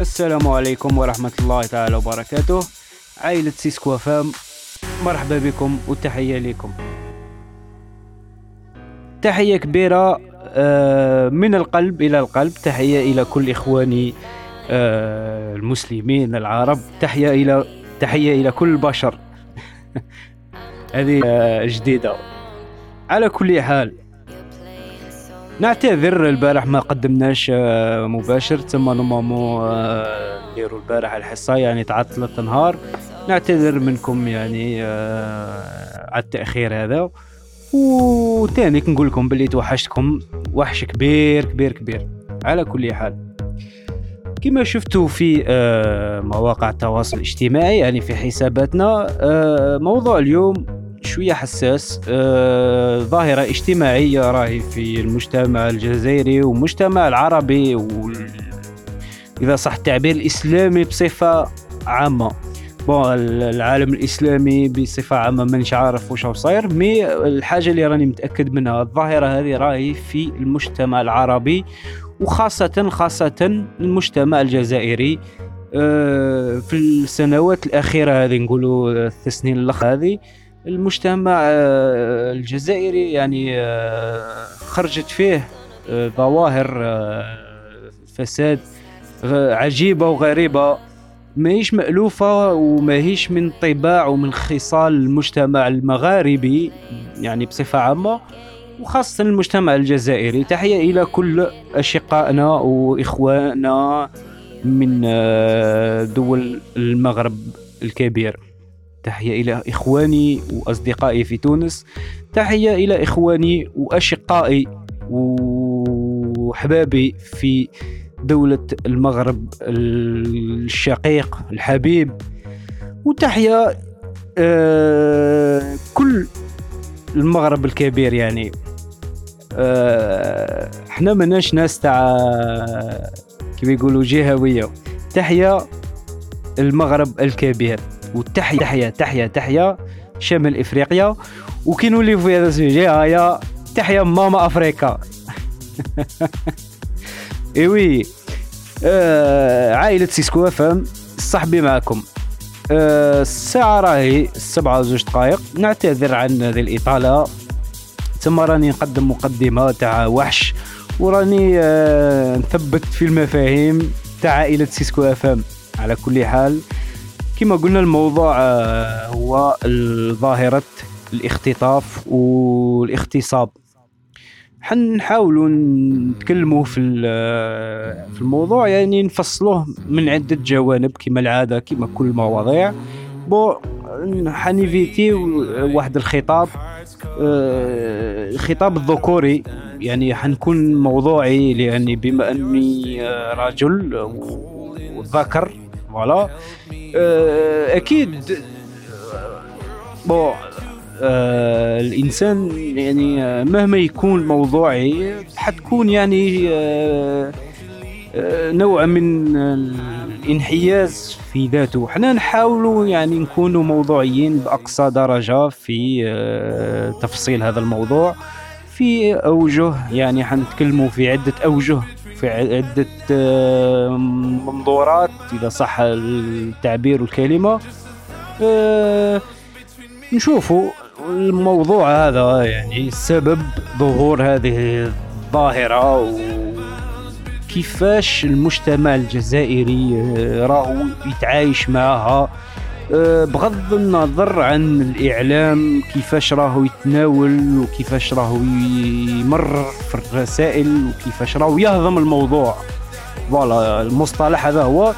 السلام عليكم ورحمة الله تعالى وبركاته. عائلة سيسكو FM مرحبا بكم وتحية لكم تحية كبيرة آه، من القلب إلى القلب. تحية إلى كل إخواني آه، المسلمين العرب. تحية إلى تحية إلى كل البشر. هذه آه، جديدة. على كل حال نعتذر البارح ما قدمناش آه، مباشر. تم نورمالمون آه، نديرو البارح الحصة يعني تعطلت نهار. نعتذر منكم يعني آه، على التأخير هذا. وتاني نقول لكم باللي توحشتكم وحش كبير كبير كبير. على كل حال. كما شفتوا في مواقع التواصل الاجتماعي يعني في حساباتنا موضوع اليوم شوية حساس. آه، ظاهرة اجتماعية راهي في المجتمع الجزائري والمجتمع العربي وال... إذا صح التعبير الإسلامي بصفة عامة. بون العالم الإسلامي بصفة عامة مانيش عارف واش صاير مي الحاجة اللي راني متأكد منها الظاهرة هذه راهي في المجتمع العربي وخاصة خاصة المجتمع الجزائري. آه، في السنوات الأخيرة هذه نقولوا الثلاث سنين الأخ هذه المجتمع آه، الجزائري يعني آه، خرجت فيه آه، ظواهر فساد عجيبة وغريبة ماهيش مألوفة وماهيش من طباع ومن خصال المجتمع المغاربي يعني بصفة عامة وخاصة المجتمع الجزائري. تحية إلى كل أشقائنا وإخواننا من دول المغرب الكبير. تحية إلى إخواني وأصدقائي في تونس تحية إلى إخواني وأشقائي وحبابي في دولة المغرب الشقيق الحبيب. وتحية آه، كل المغرب الكبير يعني. آه، إحنا مناش ناس تاع كيف يقولوا جهوية. تحية المغرب الكبير. وتحية تحية تحية تحية. شمال إفريقيا. وكي نولي في هذا ال sujet هيا تحية Mama Africa et oui. آه عائلة سيسكو FM صاحبي معكم. آه الساعة راهي السبعة وزوج دقائق نعتذر عن هذه الإطالة. ثم راني نقدم مقدمة تاع وحش. وراني آه نثبت في المفاهيم تاع عائلة سيسكو FM على كل حال. كما قلنا الموضوع آه، هو ظاهرة الاختطاف والاغتصاب. حنحاولوا نتكلموا في ال- في الموضوع يعني نفصلوه من عدة جوانب كما العادة كما كل المواضيع pour حنيفيتي واحد الخطاب آه، الخطاب الذكوري. يعني حنكون موضوعي لاني بما أني آه، رجل وذكر. فوالا آه، أكيد. آه، بو آه، الإنسان يعني آه، مهما يكون موضوعي حتكون يعني آه، آه، نوع من الانحياز في ذاته. حنا نحاولوا يعني نكونوا موضوعيين بأقصى درجة في آه، تفصيل هذا الموضوع. في أوجه يعني حنتكلموا في عدة أوجه. في آه، منظورات إذا صح التعبير والكلمة. آه، نشوفوا الموضوع هذا يعني سبب ظهور هذه الظاهرة وكيفاش المجتمع الجزائري آه، راهو يتعايش معها. بغض النظر عن الإعلام كيفاش راهو يتناول وكيفاش راهو يمر في الرسائل وكيفاش راهو يهضم الموضوع. فوالا المصطلح هذا هو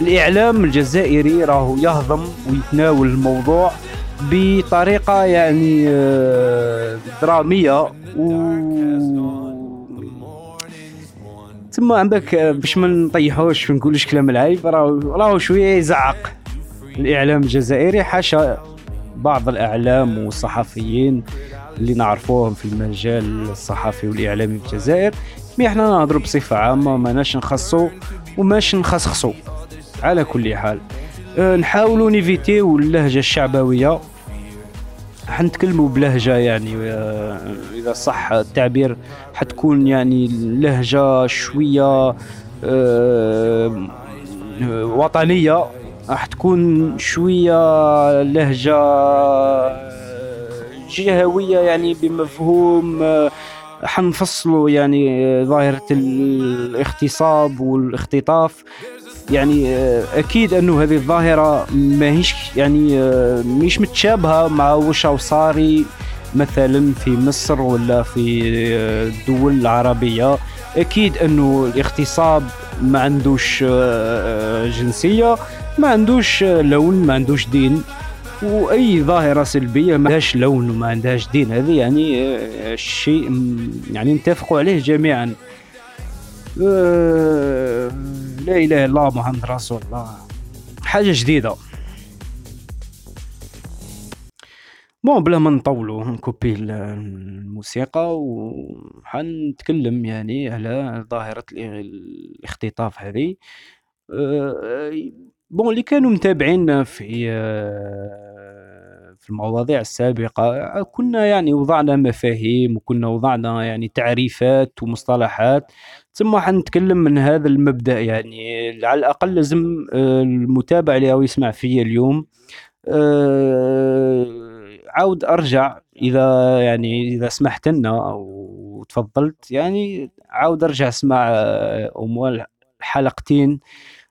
الإعلام الجزائري راهو يهضم ويتناول الموضوع بطريقة يعني آه، درامية و ثم عندك آه، باش ما نطيحوش ما نقولوش كلام العيب راهو راهو شوية يزعق. الإعلام الجزائري حاشا بعض الأعلام والصحفيين اللي نعرفوهم في المجال الصحفي والإعلامي في الجزائر. mais إحنا نهضروا بصفة عامة ماناش نخصو وماش نخصخصو. على كل حال أه، نحاولوا نيفيتيو اللهجة الشعبوية. حنتكلموا بلهجة يعني أه، إذا صح التعبير حتكون يعني لهجة شوية أه، وطنية. راح تكون شوية لهجة جهوية يعني بمفهوم حنفصلوا يعني ظاهرة الاغتصاب والاختطاف. يعني أكيد أنه هذه الظاهرة ماهيش يعني مش متشابهة مع وش صاري مثلا في مصر ولا في الدول العربيه أكيد أنه الاغتصاب ما عندوش جنسية. ما عندوش لون ما عندوش دين. وأي ظاهرة سلبية ما عندهاش لون وما عندهاش دين. هذه يعني شيء يعني نتفقوا عليه جميعا. لا إله إلا الله محمد رسول الله. حاجة جديدة. بون بلا ما نطولوا نكوبي الموسيقى وحنتكلم يعني على ظاهرة الاختطاف هذه. بون اللي كانوا متابعين في في المواضيع السابقة كنا يعني وضعنا مفاهيم وكنا وضعنا يعني تعريفات ومصطلحات. ثم حنتكلم من هذا المبدأ يعني على الأقل لازم المتابع اللي هو يسمع فيا اليوم عاود أرجع إذا يعني إذا سمحت لنا أو تفضلت يعني عاود أرجع أسمع أموال الحلقتين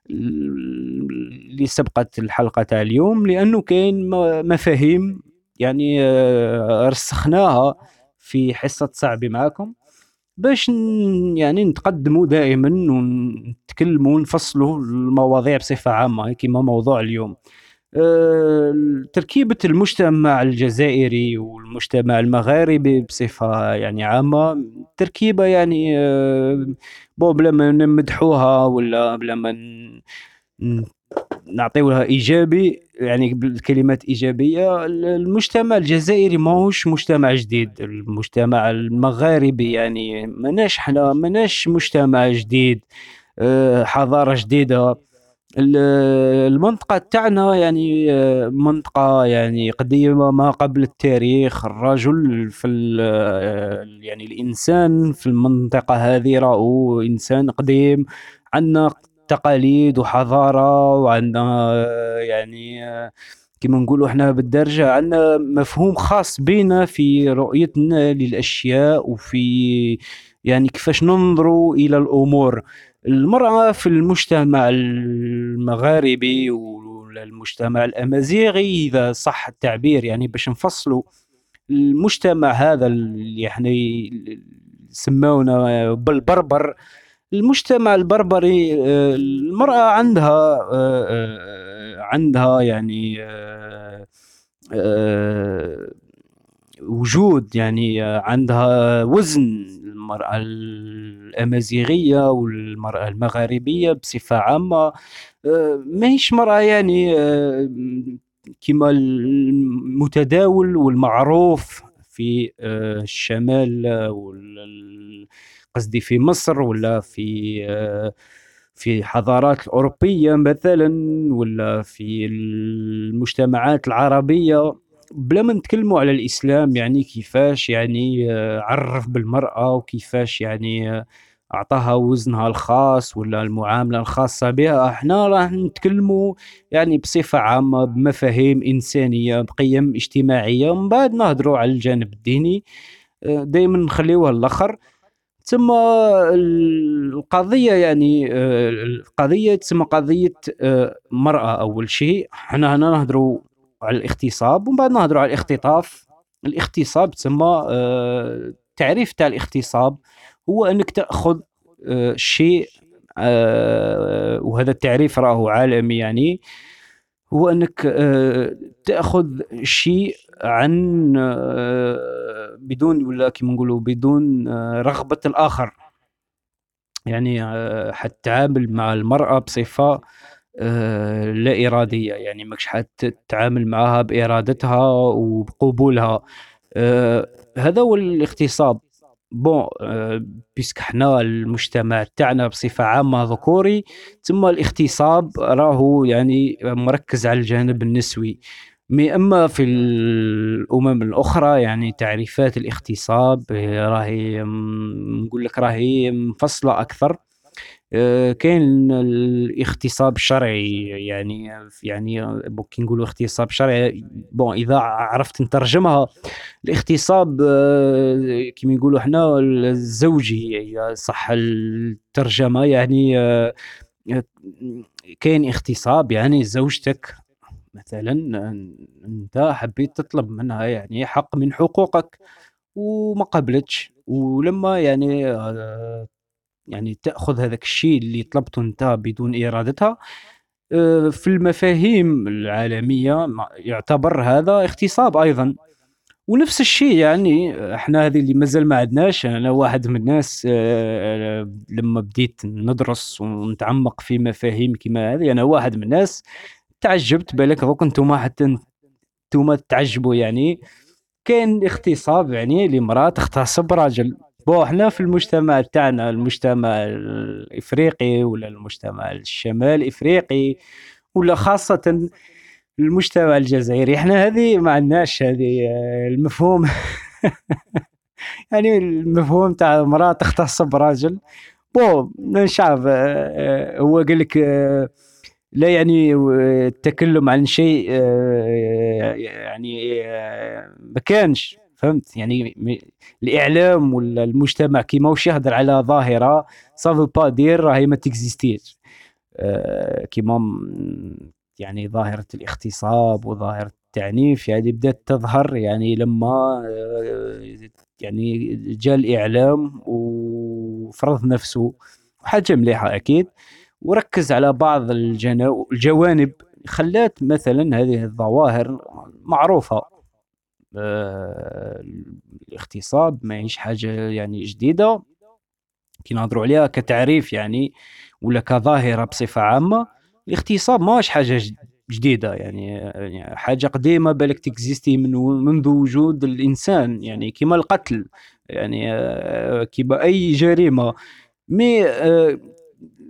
اللي سبقت الحلقة تاع اليوم لأنه كاين مفاهيم يعني آه، رسخناها في حصة صعبي معاكم باش يعني نتقدموا دائما ونتكلموا ونفصلوا المواضيع بصفة عامة كما موضوع اليوم. تركيبة المجتمع الجزائري والمجتمع المغاربي بصفة يعني عامة تركيبة يعني آه، بو بلا ما نمدحوها ولا بلا ما نعطيو لها إيجابي يعني بالكلمات إيجابية المجتمع الجزائري ماهوش مجتمع جديد المجتمع المغاربي يعني ماناش حنا ماناش مجتمع جديد آه، حضارة جديدة. المنطقة تاعنا يعني آه، منطقة يعني قديمة ما قبل التاريخ. الرجل في آه، يعني الإنسان في المنطقة هذه راهو إنسان قديم عندنا تقاليد وحضارة وعندنا آه، يعني كما نقولوا إحنا بالدرجة عندنا مفهوم خاص بينا في رؤيتنا للأشياء وفي يعني كيفاش ننظروا إلى الأمور. المرأة في المجتمع المغاربي والمجتمع الأمازيغي إذا صح التعبير يعني باش نفصلوا المجتمع هذا اللي إحنا سمونا بالبربر. المجتمع البربري المرأة عندها عندها يعني وجود يعني عندها وزن المرأة الأمازيغية والمرأة المغاربية بصفة عامة آه، ماهيش مرأة يعني آه، كما المتداول والمعروف في آه، الشمال قصدي في مصر ولا في في حضارات الأوروبية مثلا ولا في المجتمعات العربية. بلا ما نتكلموا على الإسلام يعني كيفاش يعني آه، عرف بالمرأة وكيفاش يعني آه، أعطاها وزنها الخاص ولا المعاملة الخاصة بها إحنا راح نتكلموا يعني بصفة عامة بمفاهيم إنسانية بقيم اجتماعية ومن بعد نهضروا على الجانب الديني آه، دائما نخليوها الآخر ثم القضية يعني القضية تسمى قضية مرأة أول شيء. إحنا هنا نهضروا على الاغتصاب ومن بعد نهضروا على الاختطاف. الاغتصاب تسمى التعريف آه، تاع الاغتصاب هو إنك تأخذ آه، شيء آه، وهذا التعريف راهو عالمي يعني. هو إنك تأخذ شيء عن بدون ولا كيما نقولوا بدون رغبة الآخر. يعني حتعامل مع المرأة بصفة لا إرادية. يعني ماكش حتتعامل معها بإرادتها وبقبولها. آه، هذا هو الاغتصاب بون آه، بيسك حنا المجتمع تاعنا بصفة عامة ذكوري ثم الاغتصاب راهو يعني مركز على الجانب النسوي. مي أما في الأمم الأخرى يعني تعريفات الاغتصاب راهي نقول لك راهي مفصله أكثر. آه، كاين الاغتصاب الشرعي يعني يعني كي نقولوا اغتصاب شرعي بون إذا عرفت نترجمها الاغتصاب آه، كما نقولوا إحنا الزوجي صح الترجمة يعني آه، كاين اغتصاب يعني زوجتك مثلا أنت حبيت تطلب منها يعني حق من حقوقك وما قبلتش ولما يعني يعني تأخذ هذاك الشيء اللي طلبته أنت بدون إرادتها. آه، في المفاهيم العالمية يعتبر هذا اغتصاب أيضا. ونفس الشيء يعني إحنا هذه اللي مازال ما عندناش أنا واحد من الناس آه، لما بديت ندرس ونتعمق في مفاهيم كما هذه أنا واحد من الناس تعجبت بالك دوك أنتم حتى أنتم تعجبوا يعني. كاين اغتصاب يعني لمرأة تغتصب راجل. بو إحنا في المجتمع تاعنا المجتمع الإفريقي ولا المجتمع الشمال الافريقي ولا خاصة المجتمع الجزائري إحنا هذه ما عندناش هذه آه، المفهوم. يعني المفهوم تاع امراه تغتصب راجل بو شعب آه، آه، هو قال لك لا يعني التكلم عن شيء يعني ما كانش. فهمت؟ يعني الإعلام ولا المجتمع كيما واش يهضر على ظاهرة سافو با دير راهي ما تكزيستيش. آه كيما يعني ظاهرة الاغتصاب وظاهرة التعنيف يعني بدات تظهر يعني لما آه يعني جاء الإعلام وفرض نفسه حاجة مليحة أكيد وركز على بعض الجوانب خلات مثلا هذه الظواهر معروفة. آه، الاغتصاب ماهيش حاجة يعني جديدة. كي نهضروا عليها كتعريف يعني ولا كظاهرة بصفة عامة الاغتصاب ماهوش حاجة جديدة يعني, يعني حاجة قديمة بالك تكزيستي من منذ وجود الإنسان يعني كما القتل يعني آه، كما أي جريمة. مي آه،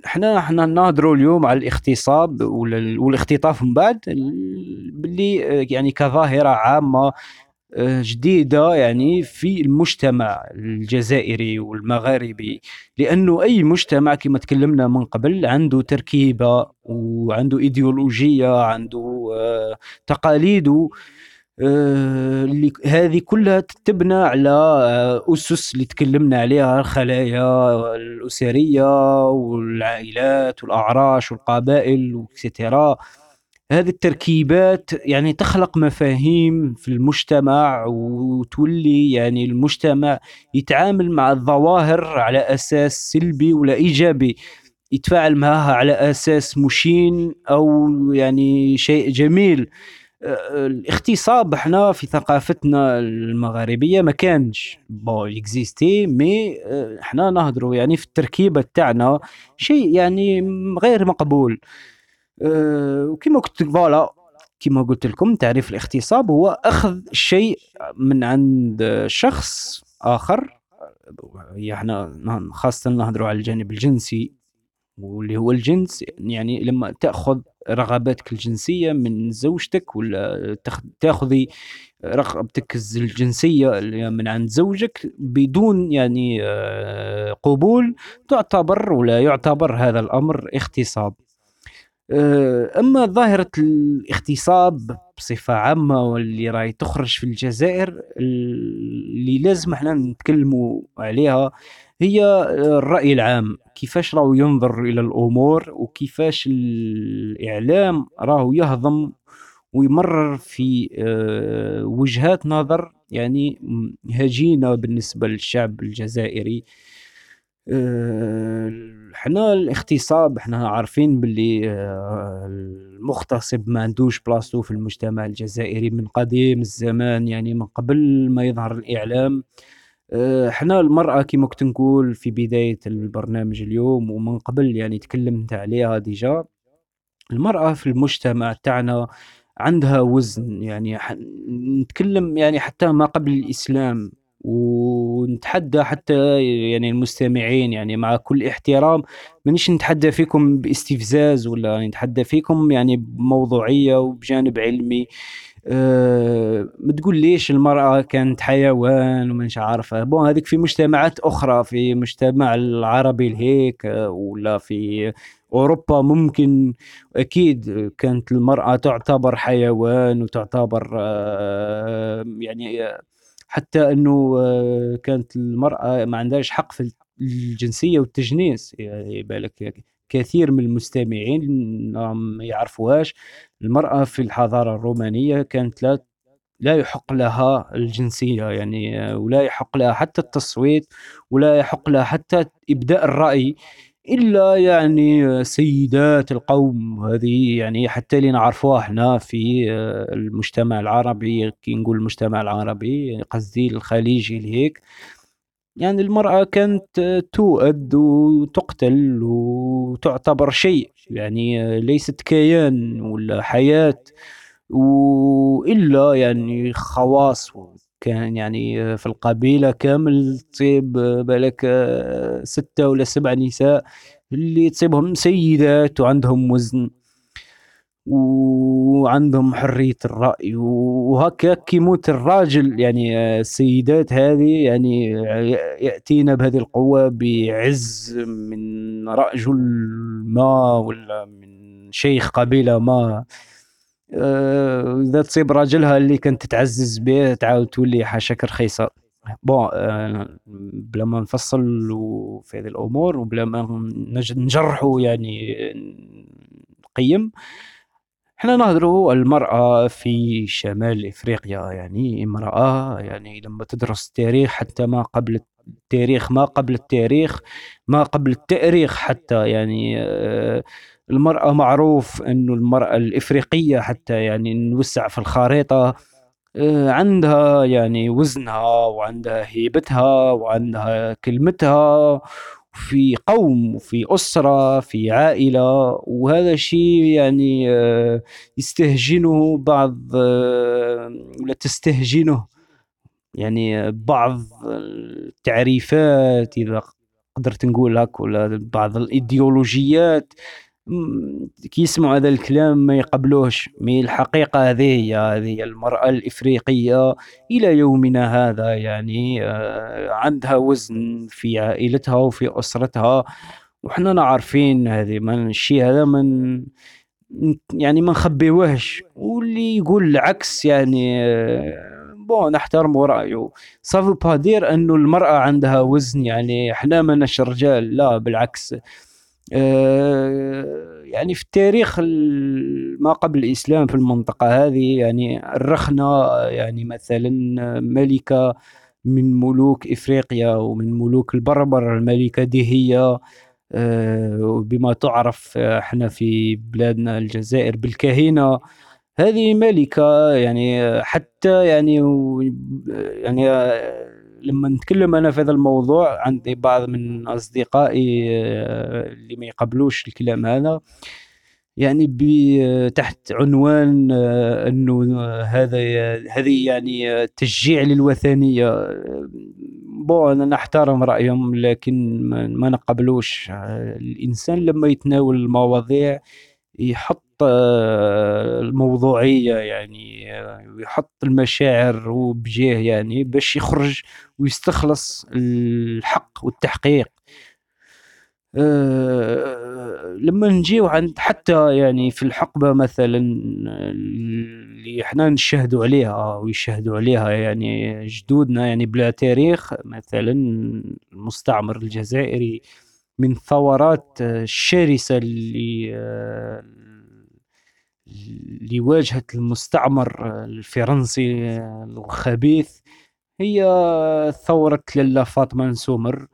إحنا إحنا نهضروا اليوم على الاغتصاب والاختطاف من بعد باللي يعني كظاهرة عامة آه، جديدة يعني في المجتمع الجزائري والمغاربي. لأنه أي مجتمع كما تكلمنا من قبل عنده تركيبة وعنده إيديولوجية عنده آه، تقاليده آه، هذه كلها تبنى على أسس اللي تكلمنا عليها الخلايا الأسرية والعائلات والأعراش والقبائل وكسيتيرا هذه التركيبات يعني تخلق مفاهيم في المجتمع وتولي يعني المجتمع يتعامل مع الظواهر على أساس سلبي ولا إيجابي. يتفاعل معها على أساس مشين أو يعني شيء جميل. الاغتصاب إحنا في ثقافتنا المغاربية ما كانش bon existé mais إحنا نهضروا يعني في التركيبة تاعنا شيء يعني غير مقبول. أه وكما قلت voilà كما قلت لكم تعريف الاغتصاب هو أخذ الشيء من عند شخص آخر. إحنا خاصة نهضروا على الجانب الجنسي واللي هو الجنس يعني لما تأخذ رغباتك الجنسية من زوجتك ولا تأخذي رغبتك الجنسية من عند زوجك بدون يعني آه، قبول تعتبر ولا يعتبر هذا الأمر اغتصاب. آه، أما ظاهرة الاغتصاب بصفة عامة واللي راهي تخرج في الجزائر اللي لازم إحنا نتكلموا عليها هي الرأي العام. كيفاش راهو ينظر إلى الأمور وكيفاش الإعلام راهو يهضم ويمرر في آه، وجهات نظر يعني هجينه بالنسبة للشعب الجزائري. آه، حنا الاغتصاب حنا عارفين باللي آه، المغتصب ما عندوش بلاصتو في المجتمع الجزائري من قديم الزمان يعني من قبل ما يظهر الإعلام. آه، حنا المرأة كما كنت نقول في بداية البرنامج اليوم ومن قبل يعني تكلمت عليها déjà المرأة في المجتمع تاعنا عندها وزن يعني نتكلم يعني حتى ما قبل الإسلام. ونتحدى حتى يعني المستمعين يعني مع كل احترام مانيش نتحدى فيكم باستفزاز ولا نتحدى فيكم يعني بموضوعية وبجانب علمي. أه ما تقول ليش المرأة كانت حيوان ومانيش عارفة. بون هذيك في مجتمعات أخرى في مجتمع العربي الهيك ولا في أوروبا ممكن أكيد كانت المرأة تعتبر حيوان وتعتبر أه يعني حتى إنه آه، كانت المرأة ما عندهاش حق في الجنسية والتجنيس. يعني بالك كثير من المستمعين ما يعرفوهاش. المرأة في الحضارة الرومانية كانت لا لا يحق لها الجنسية يعني آه، ولا يحق لها حتى التصويت ولا يحق لها حتى إبداء الرأي. إلا يعني سيدات القوم هذه يعني حتى اللي نعرفوها إحنا في آه، المجتمع العربي كي نقول المجتمع العربي قصدي الخليجي لهيك يعني المرأة كانت تؤد وتقتل وتعتبر شيء يعني ليست كيان ولا حياة وإلا يعني خواص. كان يعني في القبيلة كامل تصيب بالك ستة ولا سبع نساء اللي تصيبهم سيدات وعندهم وزن وعندهم حرية الرأي وهكا كيموت الراجل. يعني السيدات هذه يعني يأتينا بهذه القوة بعز من رجل ما ولا من شيخ قبيلة ما. آه، إذا تصيب راجلها اللي كانت تتعزز به تعاود تولي حاشاك رخيصه بون آه، بلا ما نفصل في هذه الأمور وبلا ما نجرحوا يعني نقيم. إحنا نهضروا المرأة في شمال إفريقيا يعني امرأة يعني لما تدرس التاريخ حتى ما قبل التاريخ ما قبل التاريخ ما قبل التأريخ حتى يعني آه المرأة معروف أنه المرأة الإفريقية حتى يعني نوسع في الخريطة آه، عندها يعني وزنها وعندها هيبتها وعندها كلمتها في قوم وفي أسرة في عائلة وهذا شيء يعني آه، يستهجنه بعض آه، ولا تستهجنه يعني بعض التعريفات إذا قدرت نقول هك ولا بعض الإيديولوجيات. كي يسمعوا هذا الكلام ما يقبلوش مي الحقيقة هذه هي هذه المرأة الإفريقية إلى يومنا هذا يعني آه، عندها وزن في عائلتها وفي أسرتها وحنا عارفين هذه من الشيء هذا من يعني ما نخبيوهش. واللي يقول العكس يعني آه، bon نحترم رايه ça veut pas dire أنه المرأة عندها وزن يعني إحنا ماناش رجال لا بالعكس. يعني في التاريخ ما قبل الإسلام في المنطقة هذه يعني الرخنة يعني مثلا ملكة من ملوك إفريقيا ومن ملوك البربر الملكة دهية آه، بما تعرف إحنا في بلادنا الجزائر بالكهنة هذه ملكة يعني حتى يعني يعني لما نتكلم أنا في هذا الموضوع عندي بعض من أصدقائي آه، اللي ما يقبلوش الكلام هذا. يعني تحت عنوان آه، أنه هذا هذه يعني تشجيع للوثنية. بون أنا نحترم رأيهم لكن ما نقبلوش. الإنسان لما يتناول المواضيع يحط آه، الموضوعية يعني ويحط المشاعر وبجاه يعني باش يخرج ويستخلص الحق والتحقيق. أه لما نجيو عند حتى يعني في الحقبة مثلا اللي إحنا نشهدوا عليها ويشهدوا عليها يعني جدودنا يعني بلا تاريخ مثلا المستعمر الجزائري من الثورات الشرسة اللي واجهت المستعمر الفرنسي الخبيث هي ثورة لالا فاطمة نسومر.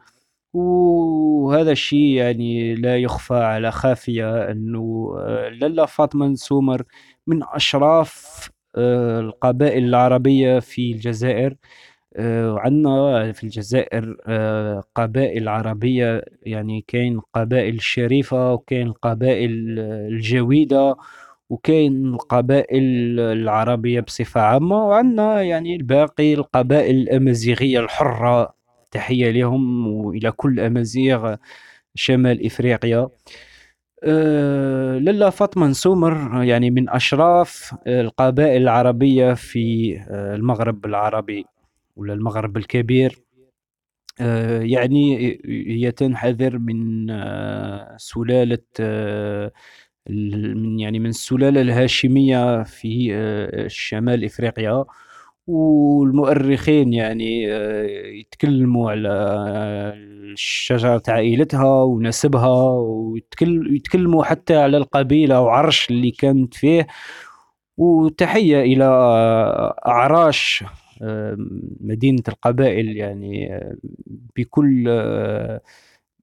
وهذا الشيء يعني لا يخفى على خافية أنه لالا فاطمة نسومر من أشراف آه، القبائل العربية في الجزائر. آه، في الجزائر آه، قبائل عربية يعني كاين قبائل شريفة وكاين قبائل الجويدة. وكاين القبائل العربية بصفة عامة وعندنا يعني الباقي القبائل الأمازيغية الحرة. تحية لهم وإلى كل أمازيغ شمال إفريقيا. أه لاله فاطمة نسومر يعني من أشراف القبائل العربية في آه، المغرب العربي ولا المغرب الكبير. أه يعني هي تنحدر من سلالة من يعني من السلالة الهاشمية في آه، شمال إفريقيا. والمؤرخين يعني آه، يتكلموا على شجرة عائلتها ونسبها ويتكلموا حتى على القبيلة وعرش اللي كانت فيه. وتحية إلى أعراش آه، مدينة القبائل يعني بكل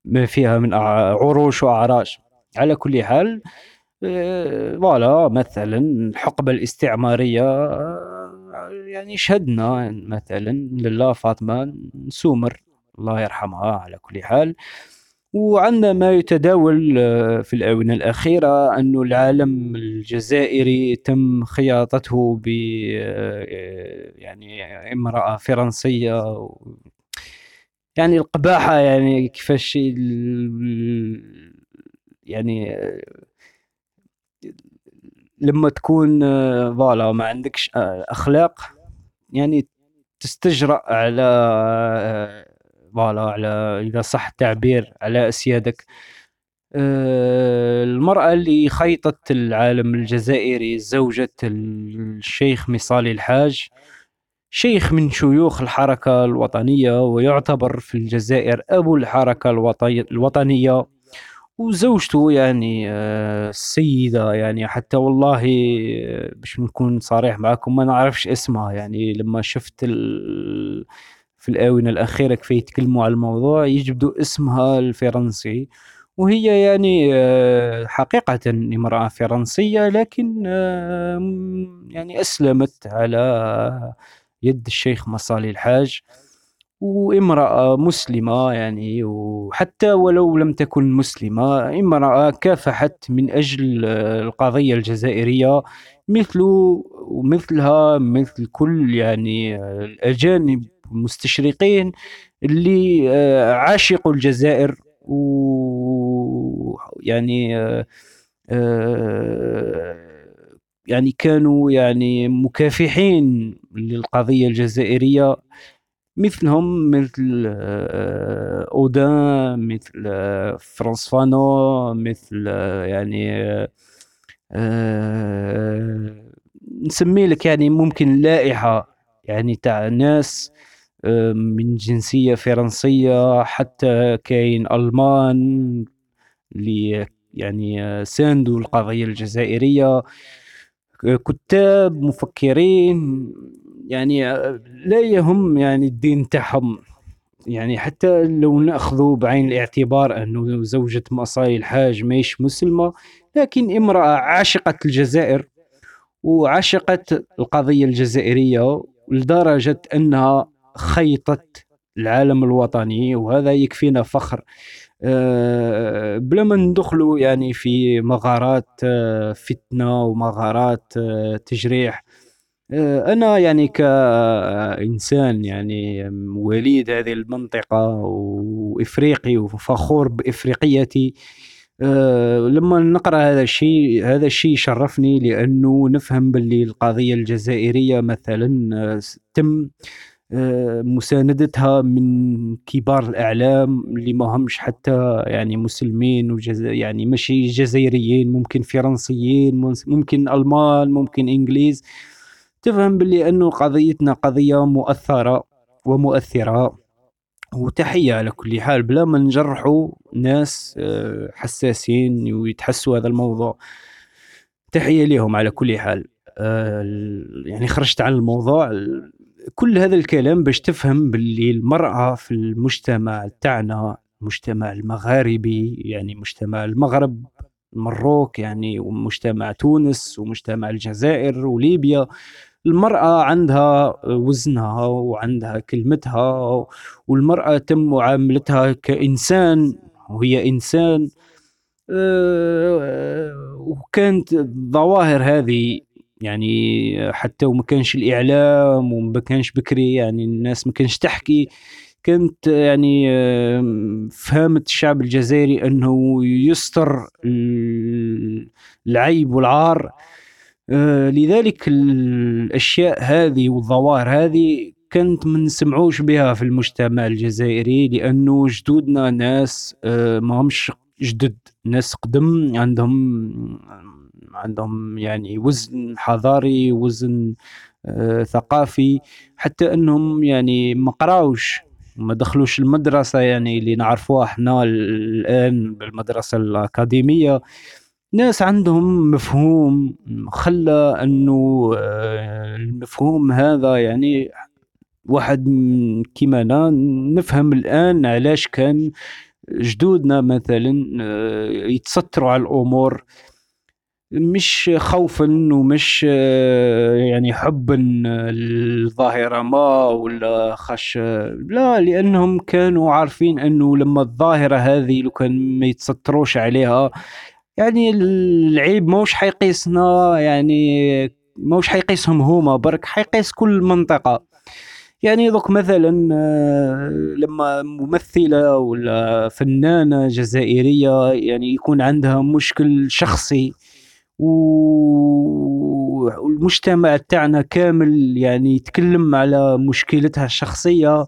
ما فيها من عروش وأعراش. على كل حال آه، فوالا مثلا الحقبة الاستعمارية آه، يعني شهدنا مثلا لله فاطمة سومر الله يرحمها على كل حال. وعندنا ما يتداول آه، في الآونة الأخيرة أن العالم الجزائري تم خياطته ب يعني امرأة فرنسية. يعني القباحة يعني كيفاش يعني لما تكون voilà ما عندكش أخلاق يعني تستجرأ على voilà على إذا صح التعبير على أسيادك. المرأة اللي خيطت العالم الجزائري زوجة الشيخ مصالي الحاج شيخ من شيوخ الحركة الوطنية ويعتبر في الجزائر أبو الحركة الوطنية. وزوجته يعني آه، السيدة يعني حتى والله آه، باش نكون صريح معكم ما نعرفش اسمها يعني. لما شفت في الآونة الأخيرة كيف يتكلموا على الموضوع يجبدوا اسمها الفرنسي. وهي يعني آه، حقيقة امرأة فرنسية لكن يعني أسلمت على يد الشيخ مصالي الحاج. وامرأة مسلمة يعني وحتى ولو لم تكن مسلمة امرأة كافحت من أجل القضية الجزائرية مثل ومثلها مثل كل يعني الأجانب المستشرقين اللي آه، عاشقوا الجزائر و يعني آه، آه، يعني كانوا يعني مكافحين للقضية الجزائرية. مثلهم مثل آه، أودان مثل آه، فرانس فانو مثل آه، يعني نسمي لك يعني ممكن لائحة يعني تاع ناس من جنسية فرنسية حتى كاين ألمان اللي يعني ساندوا القضية الجزائرية كتاب مفكرين يعني لا يهم يعني الدين تاعهم. يعني حتى لو نأخذوا بعين الاعتبار أنه زوجة مصاي الحاج ماهيش مسلمة لكن امرأة عاشقت الجزائر وعاشقت القضية الجزائرية لدرجة أنها خيطت العالم الوطني وهذا يكفينا فخر. أه بلا ما ندخلوا يعني في مغارات أه فتنة ومغارات تجريح. آه، أنا يعني كإنسان يعني وليد هذه المنطقة وإفريقي وفخور بإفريقيتي آه، لما نقرأ هذا الشيء هذا الشيء شرفني لأنه نفهم باللي القضية الجزائرية مثلا آه، تم مساندتها من كبار الأعلام اللي ما همش حتى يعني مسلمين وجز... يعني ماشي جزائريين ممكن فرنسيين ممكن ألمان ممكن إنجليز. تفهم باللي أنه قضيتنا قضية مؤثرة ومؤثرة. وتحية على كل حال بلا ما نجرحوا ناس آه، حساسين ويتحسوا هذا الموضوع. تحية لهم على كل حال. آه، يعني خرجت عن الموضوع. كل هذا الكلام باش تفهم باللي المرأة في المجتمع تاعنا المجتمع المغاربي يعني مجتمع المغرب المروك يعني ومجتمع تونس ومجتمع الجزائر وليبيا المرأة عندها وزنها وعندها كلمتها والمرأة تم معاملتها كإنسان وهي إنسان. آه، وكانت الظواهر هذه يعني حتى وما كانش الإعلام وما كانش بكري يعني الناس ما كانش تحكي. كنت يعني فهمت الشعب الجزائري أنه يستر العيب والعار. آه، لذلك الأشياء هذه والظواهر هذه كنت ما نسمعوش بها في المجتمع الجزائري لأنه جدودنا ناس آه، ما همش جدد ناس قدم عندهم عندهم يعني وزن حضاري وزن آه، ثقافي حتى أنهم يعني ما قراوش ما دخلوش المدرسة يعني اللي نعرفوها إحنا الآن بالمدرسة الأكاديمية. ناس عندهم مفهوم خلى أنه آه، المفهوم هذا يعني واحد كيما أنا نفهم الآن علاش كان جدودنا مثلا آه، يتستروا على الأمور. مش خوفا ومش آه، يعني حبا الظاهرة ما ولا خش لا لأنهم كانوا عارفين أنه لما الظاهرة هذه لو كان ما يتستروش عليها يعني العيب موش حيقيسنا يعني موش حيقيسهم هما برك حيقيس كل منطقة. يعني دوك مثلا آه، لما ممثلة ولا فنانة جزائرية يعني يكون عندها مشكل شخصي والمجتمع تاعنا كامل يعني يتكلم على مشكلتها الشخصية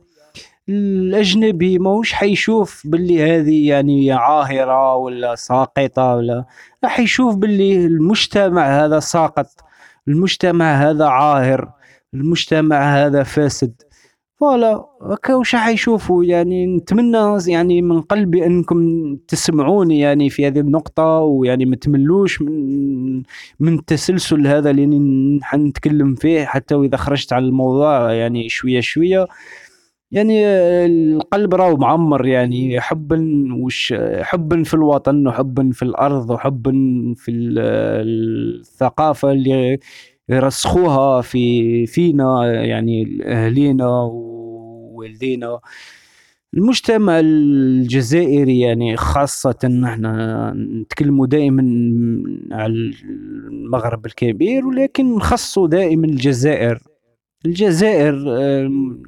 الأجنبي موش حيشوف باللي هذه يعني عاهرة ولا ساقطة ولا راح يشوف باللي المجتمع هذا ساقط المجتمع هذا عاهر المجتمع هذا فاسد. فوالا هكا وش حيشوفوا يعني نتمنى يعني من قلبي أنكم تسمعوني يعني في هذه النقطة ويعني ما تملوش من من التسلسل هذا اللي حنتكلم فيه حتى وإذا خرجت على الموضوع يعني شوية شوية. يعني القلب راهو معمر يعني حبا وش حبا في الوطن وحبا في الأرض وحبا في الثقافة اللي يرسخوها في فينا يعني اهلينا ووالدينا. المجتمع الجزائري يعني خاصة إحنا نتكلموا دائما على المغرب الكبير ولكن نخصوا دائما الجزائر. الجزائر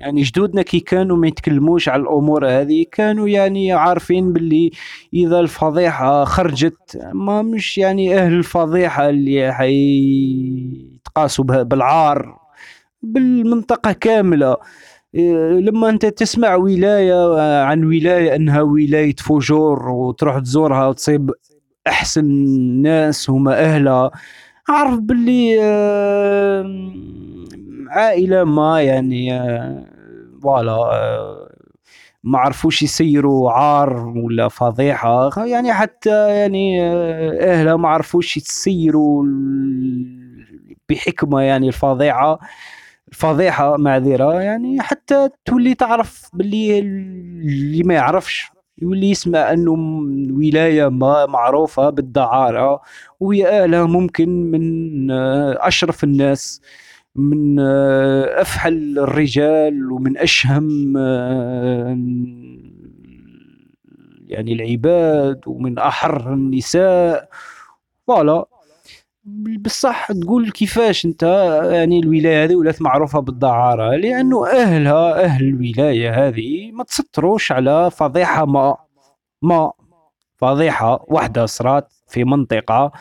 يعني جدودنا كي كانوا ما يتكلموش على الأمور هذه كانوا يعني عارفين باللي إذا الفضيحة خرجت ما مش يعني أهل الفضيحة اللي حيتقاسوا بالعار بالمنطقة كاملة. لما أنت تسمع ولاية عن ولاية أنها ولاية فجور وتروح تزورها وتصيب أحسن ناس هما أهلها عارف باللي عائلة ما يعني آه، فوالا آه، ما عرفوش يسيروا عار ولا فضيحة يعني حتى يعني آه، أهلها ما عرفوش يسيروا بحكمة يعني الفظيعه الفضيحة معذرة يعني حتى تولي تعرف باللي اللي ما يعرفش يولي يسمع أنه ولاية ما معروفة بالدعارة وهي أهلها ممكن من أشرف الناس. من آه، أفحل الرجال ومن أشهم آه، يعني العباد ومن أحر النساء. فوالا. بصح تقول كيفاش أنت يعني الولاية هذه ولات معروفة بالدعارة لأنه أهلها أهل الولاية هذه ما تستروش على فضيحة ما ما فضيحة واحدة صرات في منطقة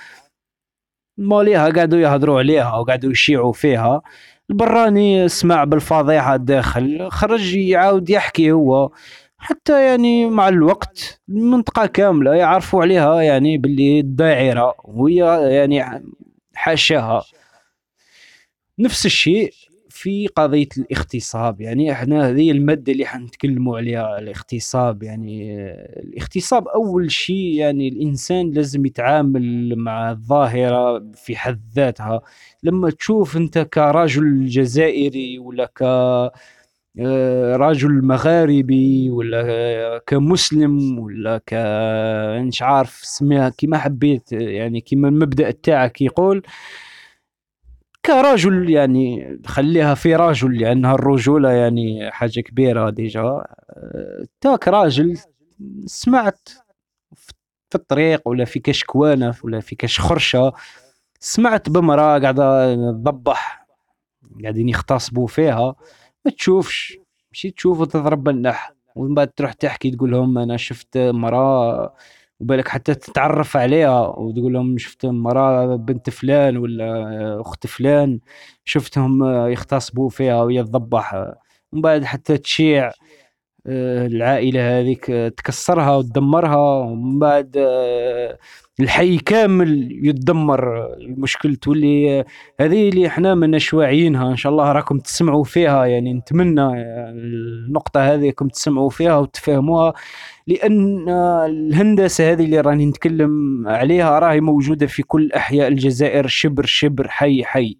ماليها قعدوا يهضروا عليها وقعدوا يشيعوا فيها. البراني سمع بالفضيحة الداخل خرج يعاود يحكي هو. حتى يعني مع الوقت المنطقة كاملة يعرفوا عليها يعني باللي الداعرة وهي يعني حاشاها. نفس الشيء في قضية الاغتصاب يعني إحنا هذه المادة اللي حنتكلموا عليها الاغتصاب يعني الاغتصاب أول شيء يعني الإنسان لازم يتعامل مع الظاهرة في حد ذاتها. لما تشوف أنت كرجل جزائري ولا ك آه، رجل مغاربي ولا كمسلم ولا ك مش عارف سميها كما حبيت يعني كما المبدأ تاعك يقول كرجل يعني خليها في رجل لأنها الرجولة يعني حاجة كبيرة ديجا. تاك راجل سمعت في الطريق ولا في كاش كوانف ولا في كاش خرشة سمعت بمرأة قاعدة تضبح قاعدين يغتصبوا فيها. ما تشوفش مشي تشوف وتضرب بالنح ومن بعد تروح تحكي تقول لهم أنا شفت مرأة وبالك حتى تتعرف عليها وتقول لهم شفت مراه بنت فلان ولا أخت فلان شفتهم يغتصبوا فيها وهي تضبح ومن بعد حتى تشيع آه، العائلة هذيك تكسرها وتدمرها. ومن بعد آه، الحي كامل يتدمر المشكل تولي هذه اللي إحنا ماناش واعيينها. إن شاء الله راكم تسمعوا فيها يعني نتمنى النقطة هذه راكم تسمعوا فيها وتفهموها لأن الهندسة هذه اللي راني نتكلم عليها راهي موجودة في كل أحياء الجزائر شبر شبر حي حي.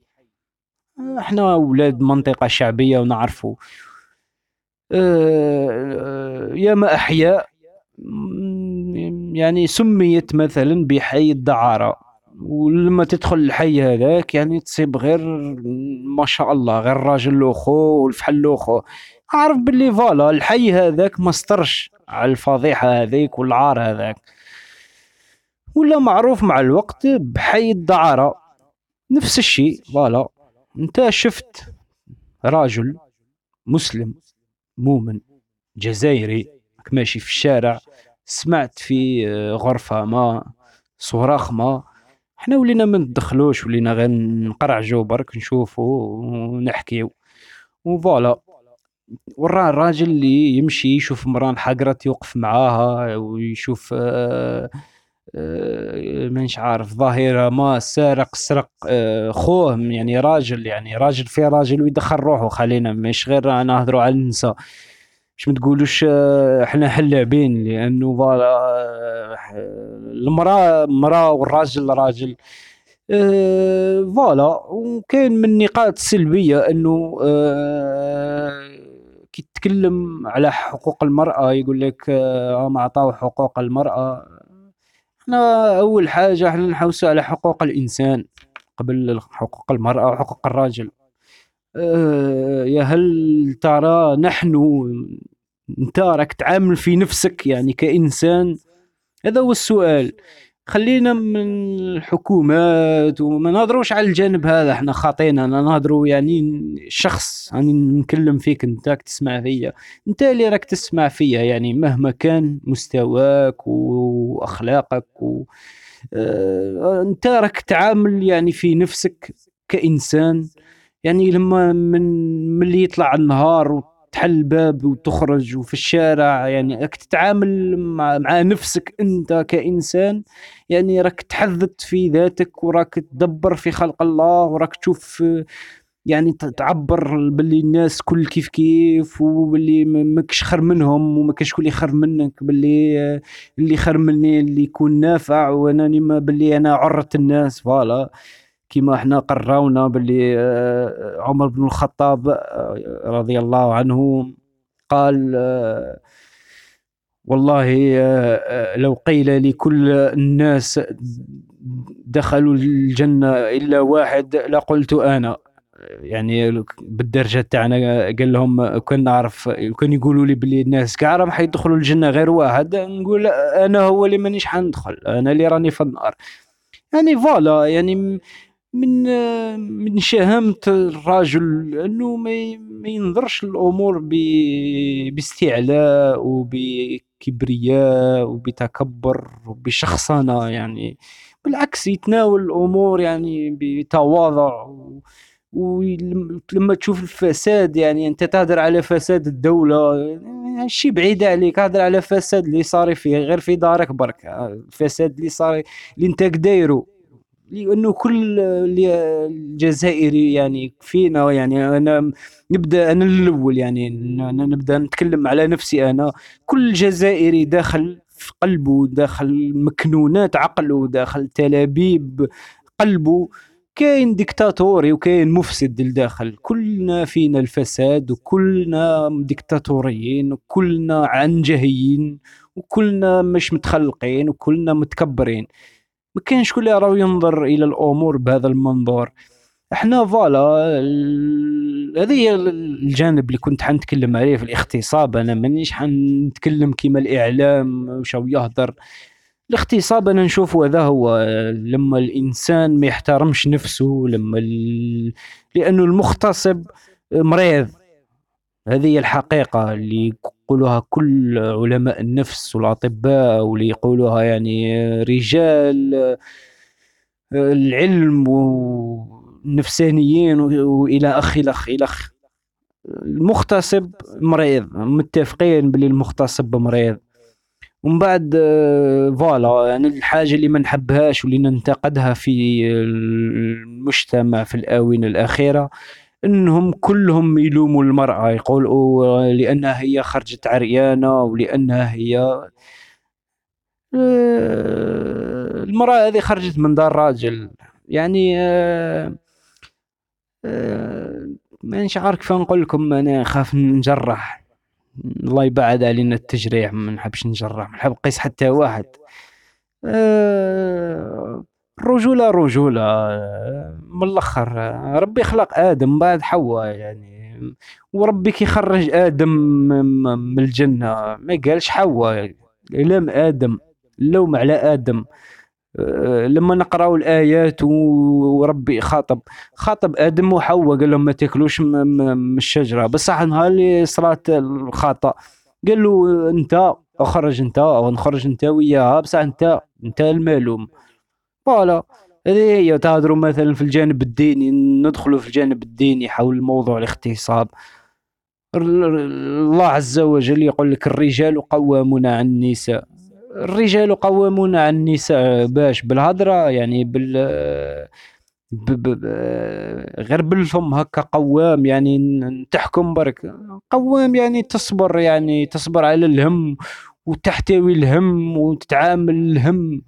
إحنا أولاد منطقة شعبية ونعرفوا أه ياما أحياء يعني سميت مثلا بحي الدعارة ولما تدخل الحي هذاك يعني تصيب غير ما شاء الله غير راجل لوخو والفحل لوخو. عارف باللي فوالا الحي هذاك ما استرش على الفضيحة هذيك والعار هذاك. ولا معروف مع الوقت بحي الدعارة. نفس الشيء فوالا. انت شفت راجل مسلم مؤمن جزائري ماشي في الشارع. سمعت في آه، غرفة ما صراخ ما إحنا ولينا ما ندخلوش ولينا غير نقرعجو برك نشوفو ونحكيو. وفوالا وراه الراجل اللي يمشي يشوف مراه انحقرت يوقف معاها ويشوف آه آه مانيش عارف ظاهرة ما سارق سرق خوه يعني راجل يعني راجل في راجل ويدخل روحه خلينا مش غير نهضروا على النساء. باش ما تقولوش آه، إحنا حلاعبين لأنه voilà آه، المراه مراه والراجل راجل. آه، voilà وكاين من النقاط السلبية أنه كي تتكلم على حقوق المرأة يقول لك ما عطاو حقوق المرأة. إحنا أول حاجة إحنا نحوسوا على حقوق الإنسان قبل حقوق المرأة وحقوق الراجل. يا هل ترى نحن انت راك تعامل في نفسك؟ يعني كإنسان هذا هو السؤال. خلينا من الحكومات وما نهضروش على الجانب هذا إحنا خاطينا أنا نهضروا يعني شخص راني يعني نكلم فيك أنت راك تسمع فيا. أنت اللي راك تسمع فيا يعني مهما كان مستواك وأخلاقك و... آه أنت راك تعامل يعني في نفسك كإنسان. يعني لما من اللي يطلع النهار وتحل الباب وتخرج وفي الشارع يعني راك تتعامل مع, مع نفسك انت كإنسان يعني راك تحدث في ذاتك وراك تدبر في خلق الله وراك تشوف يعني تعبر باللي الناس كل كيف كيف وباللي ماكش خير منهم وما كاش كل خير منك باللي اللي خير مني اللي يكون نافع وأنني ما باللي أنا عرة الناس فوالا. كما إحنا قراونا باللي آه، عمر بن الخطاب آه، رضي الله عنه قال آه، والله لو قيل لكل الناس دخلوا الجنة إلا واحد لقلت أنا. يعني بالدرجة تاعنا قال لهم كان نعرف كان يقولوا لي باللي الناس كاع راهم حيدخلوا الجنة غير واحد نقول أنا هو اللي مانيش حندخل أنا اللي راني في النار. يعني فوالا يعني من من شهامة الرجل انه ما ينظرش الأمور باستعلاء وبكبرياء وبتكبر وبشخصنة يعني. بالعكس يتناول الأمور يعني بتواضع ولما تشوف الفساد يعني أنت تهدر على فساد الدولة يعني شي بعيد عليك هدر على فساد اللي صار فيه غير في دارك برك الفساد اللي صار اللي أنت دايرو لأنه كل الجزائري يعني فينا يعني أنا نبدأ أنا الأول يعني نبدأ نتكلم على نفسي أنا. كل جزائري داخل في قلبه داخل مكنونات عقله داخل تلابيب قلبه. كاين ديكتاتوري وكاين مفسد لداخل. كلنا فينا الفساد وكلنا ديكتاتوريين وكلنا عنجهيين وكلنا مش متخلقين وكلنا متكبرين. ما كاينش شكون اللي ينظر إلى الأمور بهذا المنظور. إحنا voilà هذه هي الجانب اللي كنت حنتكلم عليه في الاغتصاب أنا مانيش حنتكلم كيما الإعلام وشاو يهدر الاغتصاب أنا نشوف هذا هو لما الإنسان ما يحترمش نفسه لما ال... لأنه المغتصب مريض. هذه هي الحقيقة اللي يقولوها كل علماء النفس والأطباء واللي يقولوها يعني رجال العلم والنفسانيين وإلى أخ إلى أخ إلى أخ. المغتصب مريض متفقين باللي المغتصب مريض. ومن بعد فوالا يعني الحاجة اللي ما نحبهاش واللي ننتقدها في المجتمع في الآونة الأخيرة إنهم كلهم يلوموا المرأة يقولوا لأنها هي خرجت عريانة ولانها هي آه، المرأة هذه خرجت من دار راجل. يعني آه، آه، مانيش عارف كيف نقول لكم أنا خاف نجرح. الله يبعد علينا التجريح ما نحبش نجرح ما نحب نقيس حتى واحد. الرجولة رجولة من الأخر ربي خلق آدم بعد حواء يعني وربي كي خرج آدم من الجنة ما قالش حواء لام آدم اللوم على آدم. لما نقراو الآيات وربي خاطب خاطب آدم وحواء قال لهم ما تاكلوش من الشجرة. بصح نهار اللي صرات الخطأ قال له أنت أخرج أنت أو نخرج أنت وياها. بصح أنت أنت الملوم فوالا. هذه هي تهضروا مثلا في الجانب الديني ندخلوا في الجانب الديني حول موضوع الاغتصاب. الله عز وجل يقول لك الرجال قوامون على النساء. الرجال قوامون على النساء باش بالهضرة يعني بال ب ب غير بالفم هكا قوام يعني تحكم برك. قوام يعني تصبر يعني تصبر على الهم وتحتوي الهم وتتعامل الهم.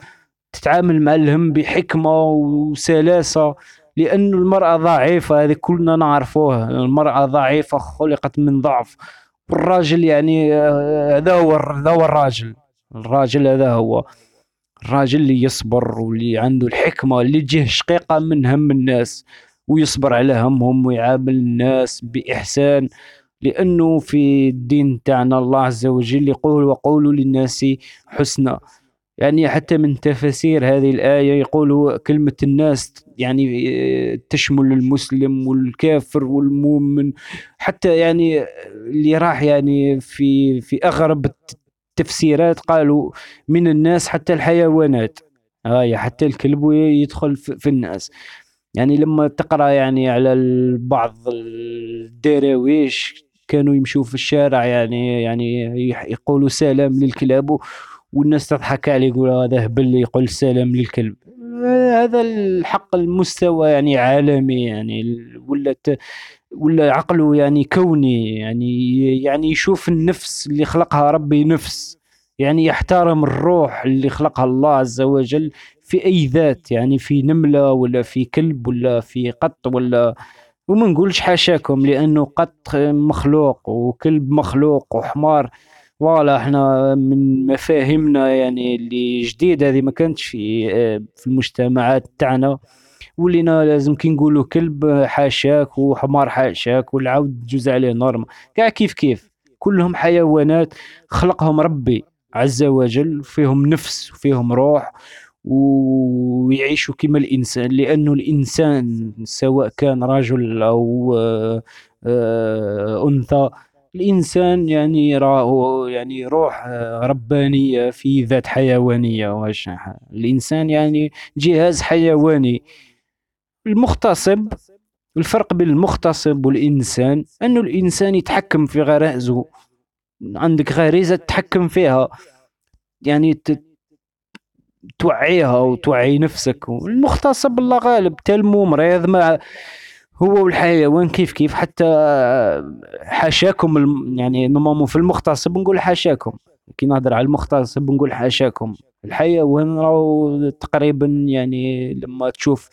تتعامل مع الهم بحكمة وسلاسة لأن المرأة ضعيفة هذه كلنا نعرفوه المرأة ضعيفة خلقت من ضعف. والراجل يعني آه، هذا هو هذا هو الراجل. الراجل هذا هو الراجل اللي يصبر واللي عنده الحكمة اللي تجيه شقيقة من هم الناس ويصبر على همهم ويعامل الناس بإحسان. لأنه في الدين تاعنا الله عز وجل يقول وقولوا للناس حسنا يعني حتى من تفاسير هذه الآية يقولوا كلمة الناس يعني آه، تشمل المسلم والكافر والمؤمن. حتى يعني اللي راح يعني في في أغرب التفسيرات قالوا من الناس حتى الحيوانات. هاي حتى الكلب يدخل في الناس. يعني لما تقرأ يعني على بعض الدراويش كانوا يمشوا في الشارع يعني يعني يقولوا سلام للكلاب والناس تضحك عليه يقول هذا هبل يقول سلام للكلب. هذا الحق المستوى يعني عالمي يعني ولا ولا عقله يعني كوني يعني يعني يشوف النفس اللي خلقها ربي نفس يعني يحترم الروح اللي خلقها الله عز وجل في أي ذات يعني في نملة ولا في كلب ولا في قط ولا وما نقولش حاشاكم لأنه قط مخلوق وكلب مخلوق وحمار. voilà إحنا من مفاهيمنا يعني اللي جديد هذه ما كانتش في آه، في المجتمعات تاعنا ولينا لازم كي نقولوا كلب حاشاك وحمار حاشاك والعود جوز عليه normal كاع كيف كيف؟ كلهم حيوانات خلقهم ربي عز وجل فيهم نفس وفيهم روح ويعيشوا كما الإنسان. لأنه الإنسان سواء كان رجل أو آه، آه، أنثى الإنسان يعني راه يعني روح ربانية في ذات حيوانية واش الإنسان يعني جهاز حيواني. المغتصب الفرق بين المغتصب والإنسان انه الإنسان يتحكم في غرائزه. عندك غريزة تتحكم فيها. يعني توعيها وتوعي نفسك. المغتصب الله غالب تلمو مريض ما هو والحيوان كيف كيف؟ حتى حاشاكم يعني نورمالمون في المغتصب نقول حاشاكم. كي نهضر على المغتصب نقول حاشاكم. الحيوان راهو تقريبا يعني لما تشوف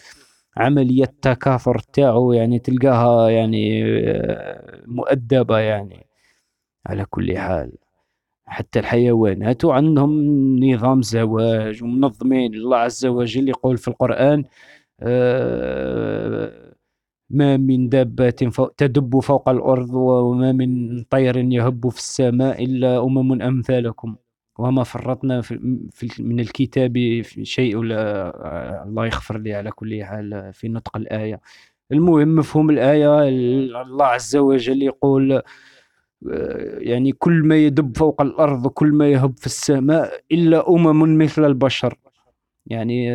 عملية التكاثر تاعو يعني تلقاها يعني مؤدبة يعني على كل حال. حتى الحيوانات عندهم نظام زواج ومنظمين الله عز وجل يقول في القرآن آه ما من دابة تدب فوق الأرض وما من طير يهب في السماء إلا أمم أمثالكم. وما فرطنا في من الكتاب شيء ولا الله يغفر لي على كل حال في نطق الآية. المهم مفهوم الآية الله عز وجل يقول يعني كل ما يدب فوق الأرض وكل ما يهب في السماء إلا أمم مثل البشر. يعني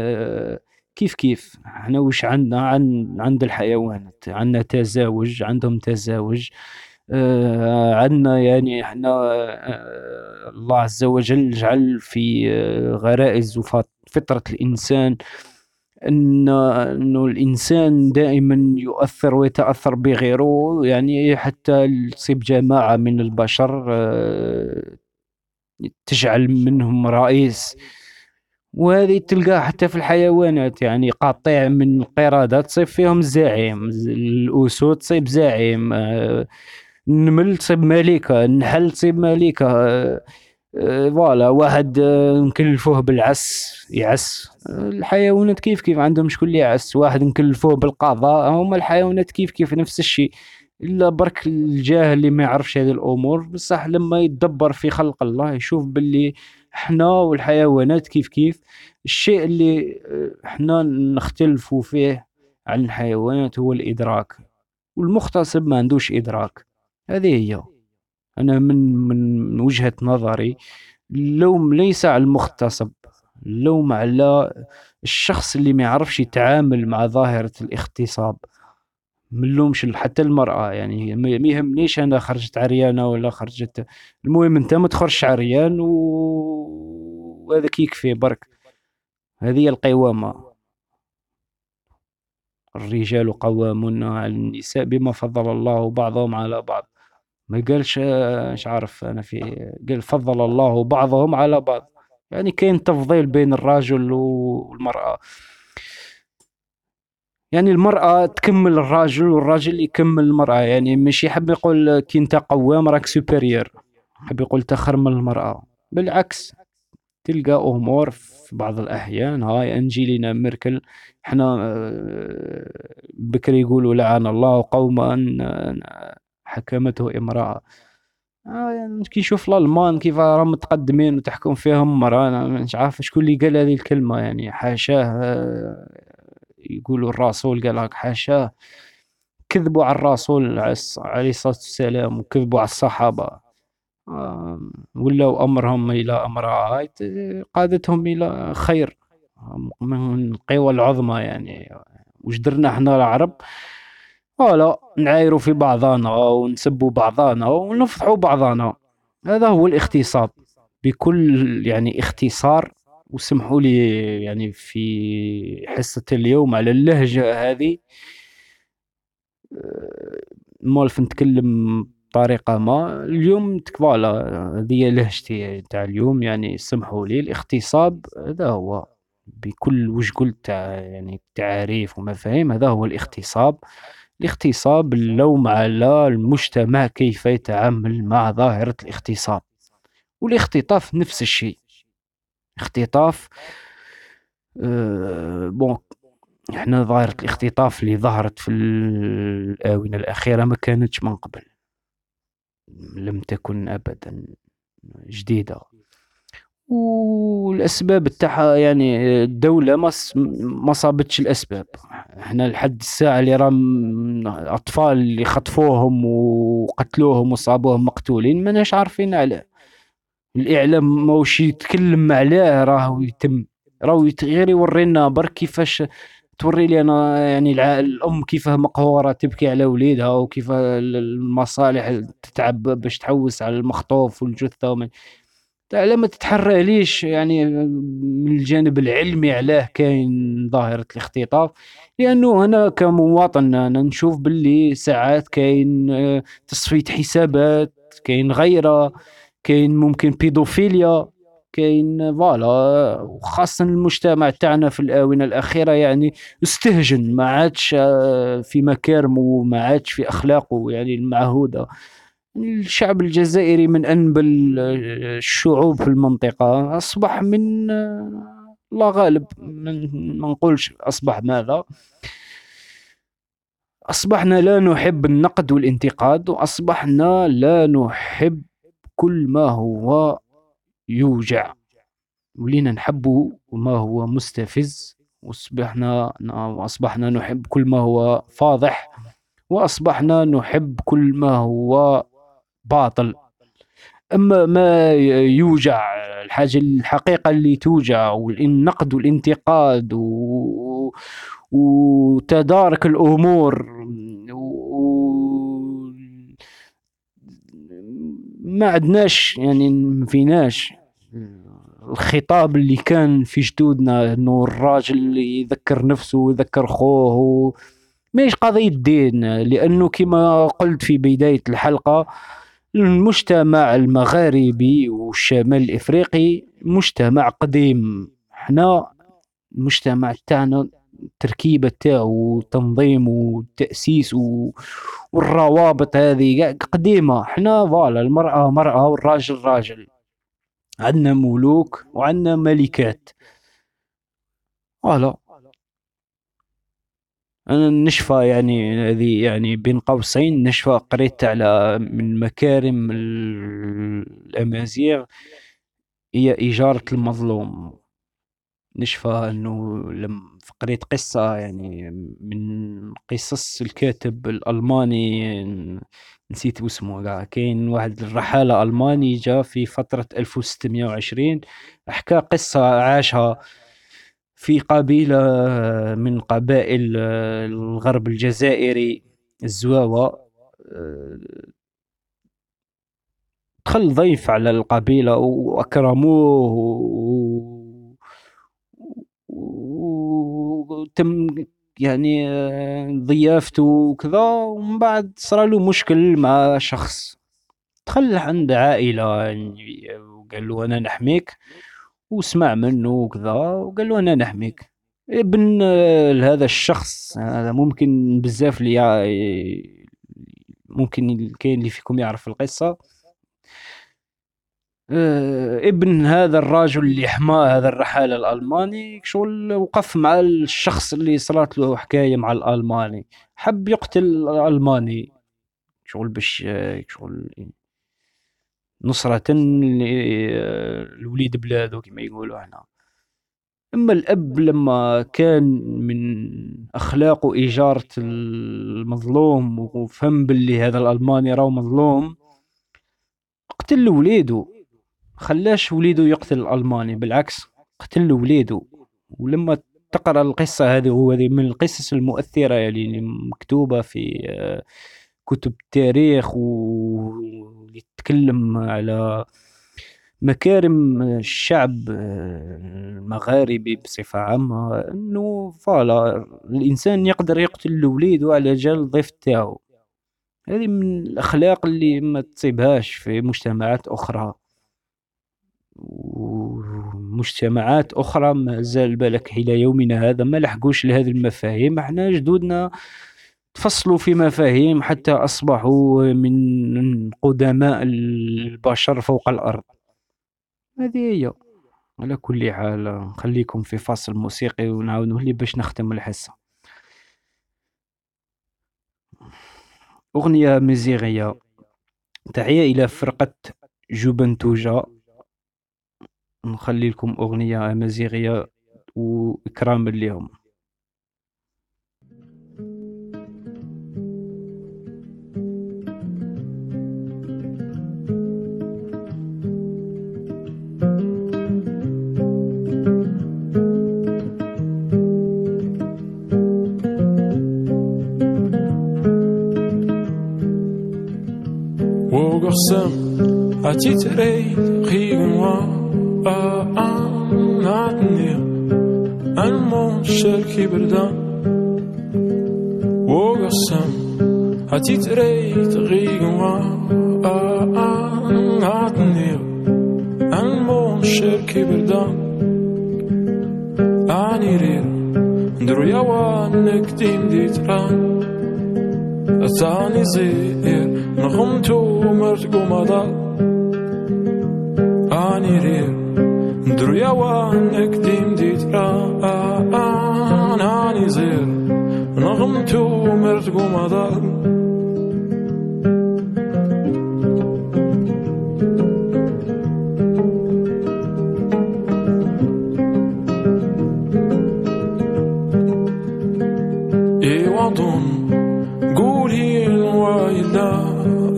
كيف كيف؟ إحنا وش عندنا؟ عن عند الحيوانات عندنا تزاوج عندهم تزاوج. آه عندنا يعني إحنا آه الله عز وجل جعل في آه غرائز وفطرة الإنسان أن أنه الإنسان دائما يؤثر ويتأثر بغيره. يعني حتى تصيب جماعة من البشر آه تجعل منهم رئيس. وهذه تلقاها حتى في الحيوانات يعني قطيع من القردة تصيب فيهم زعيم الأسود تصيب زعيم آه، النمل تصيب ملكة النحل تصيب ملكة آه، آه، فوالا واحد نكلفوه بالعس يعس. الحيوانات كيف كيف عندهم شكون اللي يعس؟ واحد نكلفوه بالقضاء هما الحيوانات كيف كيف نفس الشيء. إلا برك الجاهل اللي ما يعرفش هذه الأمور بصح لما يتدبر في خلق الله يشوف باللي إحنا والحيوانات كيف كيف. الشيء اللي إحنا نختلفوا فيه عن الحيوانات هو الإدراك والمغتصب ما عندوش إدراك. هذه هي. أنا من من وجهة نظري اللوم ليس على المغتصب اللوم على الشخص اللي ما يعرفش يتعامل مع ظاهرة الاغتصاب. منلومش حتى المرأة يعني ما يهمنيش أنا خرجت عريانة ولا خرجت. المهم أنت ما تخرجش عريان و... وهذاك يكفي برك. هذه القوامة. الرجال قوامون على النساء بما فضل الله بعضهم على بعض. ما قالش مش عارف أنا في قال فضل الله بعضهم على بعض. يعني كاين تفضيل بين الرجل والمرأة. يعني المرأة تكمل الراجل والراجل يكمل المرأة. يعني مش يحب يقول كي أنت قوام راك سوبيريور يحب يقول تخر من المرأة. بالعكس تلقى أمور في بعض الأحيان. هاي أنجيلينا ميركل إحنا آه، بكري يقولوا لعن الله قوما حكمته امرأة. آه يعني كي نشوف الألمان كيف راهم متقدمين وتحكم فيهم أنا مش عارف شكون اللي قال هذه الكلمة. يعني حاشاه آه يقولوا الرسول قال لك حاشاه كذبوا على الرسول عليه الصلاة والسلام وكذبوا على الصحابة. ولاو أمرهم إلى أمرها قادتهم إلى خير. من القوى العظمى يعني. وش درنا إحنا العرب؟ ولا نعايروا في بعضنا ونسبوا بعضنا ونفضحوا بعضنا هذا هو الاغتصاب بكل يعني اختصار وسمحوا لي يعني في حصة اليوم على اللهجة هذه. آه، مولف نتكلم بطريقة ما. اليوم فوالا هذه لهجتي تاع اليوم يعني سمحوا لي. الاغتصاب هذا هو. بكل وش قلت يعني تعاريف ومفاهيم هذا هو الاغتصاب الاغتصاب اللوم على المجتمع كيف يتعامل مع ظاهرة الاغتصاب والاختطاف نفس الشيء. اختطاف أه بون إحنا ظاهرة الاختطاف اللي ظهرت في الآونة الأخيرة ما كانتش من قبل لم تكن أبدا جديدة. والأسباب تاعها يعني الدولة ما صابتش الأسباب. إحنا لحد الساعة اللي راهم أطفال اللي خطفوهم وقتلوهم وصابوهم مقتولين ماناش عارفين عليه الإعلام ماوش يتكلم عليه راه يتم راه غير يورينا برك كيفاش توري لي أنا يعني الأم كيف مقهورة تبكي على وليدها وكيف المصالح تتعب باش تحوس على المخطوف والجثة ومن لا ما تتحرى ليش يعني من الجانب العلمي علاه كاين ظاهرة الاختطاف. لأنه أنا كمواطن أنا نشوف باللي ساعات كاين آه، تصفية حسابات كاين غيرة. كاين ممكن بيدوفيليا كاين فوالا وخاصة المجتمع تاعنا في الآونة الأخيرة يعني استهجن ما عادش آه، في مكارمه وما عادش في أخلاقه يعني المعهودة. الشعب الجزائري من أنبل آه، الشعوب في المنطقة أصبح من الله غالب ما نقولش أصبح ماذا. أصبحنا لا نحب النقد والانتقاد وأصبحنا لا نحب كل ما هو يوجع. ولينا نحب ما هو مستفز وأصبحنا اصبحنا نحب كل ما هو فاضح وأصبحنا نحب كل ما هو باطل. أما ما يوجع الحاجة الحقيقة اللي توجع والنقد والانتقاد و... وتدارك الأمور ما عدناش يعني ما فيناش. الخطاب اللي كان في جدودنا إنه الراجل اللي يذكر نفسه ويذكر خوه و... ماهيش قضية دين لأنه كما قلت في بداية الحلقة المجتمع المغاربي والشمال الإفريقي مجتمع قديم. إحنا المجتمع تاعنا التركيبة تاعو وتنظيم وتأسيس و... والروابط هذه. قديمة. إحنا voilà المرأة مرأة والراجل راجل. عندنا ملوك وعندنا ملكات. voilà. أنا النشفة يعني هذه يعني بين قوسين. نشفة قريت على من مكارم الأمازيغ. هي اجارة المظلوم. نشفى إنه لم قريت قصة يعني من قصص الكاتب الألماني نسيت اسمه كاين واحد الرحالة ألماني جاء في فترة 1620 حكى قصة عاشها في قبيلة من قبائل الغرب الجزائري الزواوة. دخل ضيف على القبيلة وأكرموه وتم يعني ضيافته وكذا ومن بعد صار له مشكل مع شخص دخل عند عائلة يعني وقال له أنا نحميك وسمع منه وكذا وقال له أنا نحميك. ابن هذا الشخص هذا ممكن بزاف اللي ممكن كاين اللي فيكم يعرف القصة. آه، ابن هذا الرجل اللي حماه هذا الرحالة الألماني شغل وقف مع الشخص اللي صارت له حكاية مع الألماني. حب يقتل الألماني. شغل باش شغل نصرة لوليد بلادو كما يقولوا هنا. أما الأب لما كان من اخلاقه اجارة المظلوم وفهم باللي هذا الألماني راه مظلوم قتل وليدو. خلاش وليدو يقتل الألماني؟ بالعكس قتل وليدو. ولما تقرأ القصة هذه وهذه من القصص المؤثرة يعني مكتوبة في آه، كتب التاريخ ويتكلم على مكارم الشعب المغاربي بصفة عامة إنه فوالا الإنسان يقدر يقتل الوليد على جال الضيف تاعو. هذه من الأخلاق اللي ما تصيبهاش في مجتمعات أخرى. ومجتمعات أخرى ما زال بالك إلى يومنا هذا. ما لحقوش لهذه المفاهيم. إحنا جدودنا تفصلوا في مفاهيم حتى أصبحوا من قدماء البشر فوق الأرض. هذه هي. على كل حال خليكم في فاصل موسيقي ونعاود نولي باش نختم الحصة. أغنية مزيغية تحية إلى فرقة جوبنتوجا. نخلي لكم أغنية مزيغية وإكراما لهم gorsam a titrei rigonwa a anatnir an mon shel kiberdan o gorsam a titrei rigonwa a anatnir an mon shel kiberdan anirir ndruyawa nektim دريا درياوة نكدي مديت أناني زير نغمتو مرتقو قوم دار إيوا ضم قولي الوايدة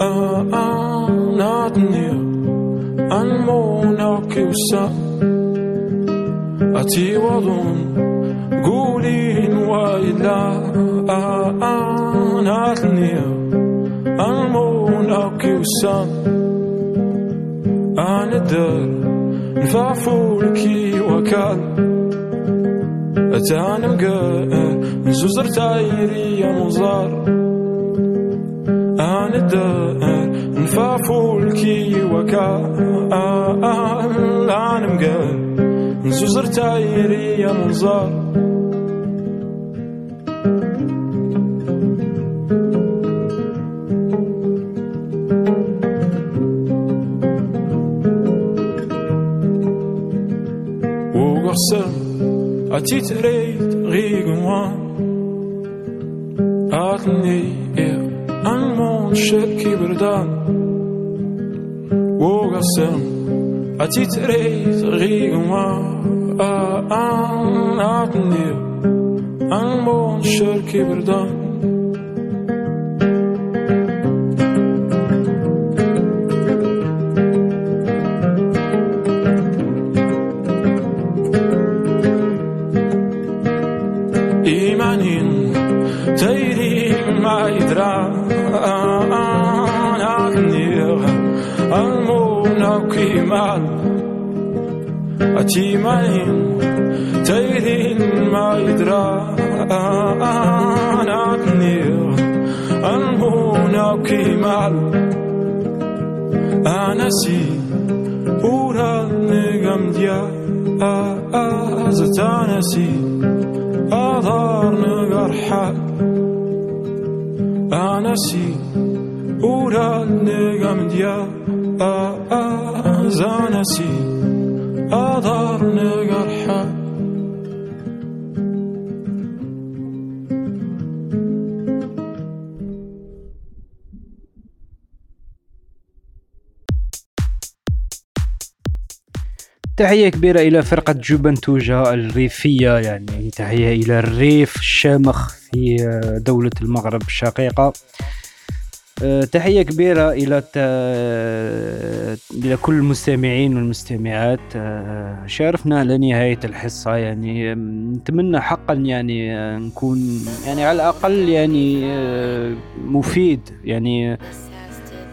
أنا تنير المونة كيوسا Anatnia Anmona kiusa Ati wadun Gulin waila Anatnia Anmona kiusa Anadar نفعفولكي وكال أتانا مقال نزوزر تايري يا مزار. أنا الدار نفعفولكي وكال أنا مقال نزوزر تايري يا مزار وغسل أتي تريد غيق وان أتني أنمون شكي بردان I titrees à un Ən ardın deyil Ən boğun şörki birdən آن آن آن نمیر، آن مون آقی مال آن آسی، اول نگم دیا آ آز آن آسی، آذار نگر حال آن آسی، اول نگم دیا آ آز آن آسی، حال. تحية كبيرة إلى فرقة جوبنتوجا الريفية يعني تحية إلى الريف الشامخ في دولة المغرب الشقيقة. أه، تحية كبيرة إلى ت... إلى كل المستمعين والمستمعات. أه، شارفنا لنهاية الحصة يعني نتمنى حقا يعني أه، نكون يعني على الأقل يعني مفيد يعني